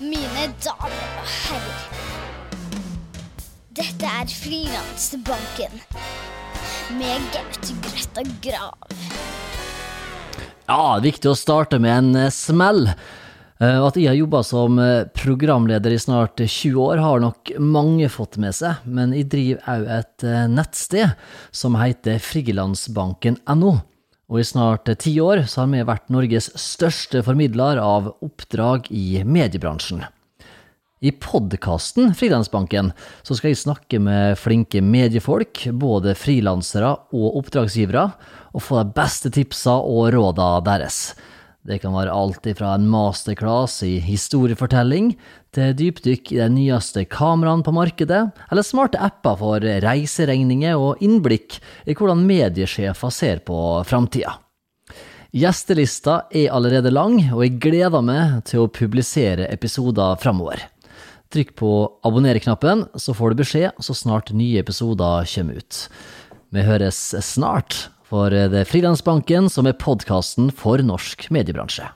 Mine damer og herrer. Dette er Frilansbanken med Gaute Grøtta Grav. Ja, viktig å starte med en eh, smell. Eh, At jeg har jobba som eh, programleder i snart 20 år, har nok mange fått med seg, men jeg driver òg et nettsted som heter frilansbanken.no. Og i snart ti år så har vi vært Norges største formidler av oppdrag i mediebransjen. I podkasten Frilansbanken så skal jeg snakke med flinke mediefolk, både frilansere og oppdragsgivere, og få de beste tipsa og råda deres. Det kan være alt fra en masterclass i historiefortelling, til dypdykk i de nyeste kameraene på markedet, eller smarte apper for reiseregninger og innblikk i hvordan mediesjefer ser på framtida. Gjestelista er allerede lang, og jeg gleder meg til å publisere episoder framover. Trykk på abonner-knappen, så får du beskjed så snart nye episoder kommer ut. Vi høres snart, for det er Frilansbanken som er podkasten for norsk mediebransje.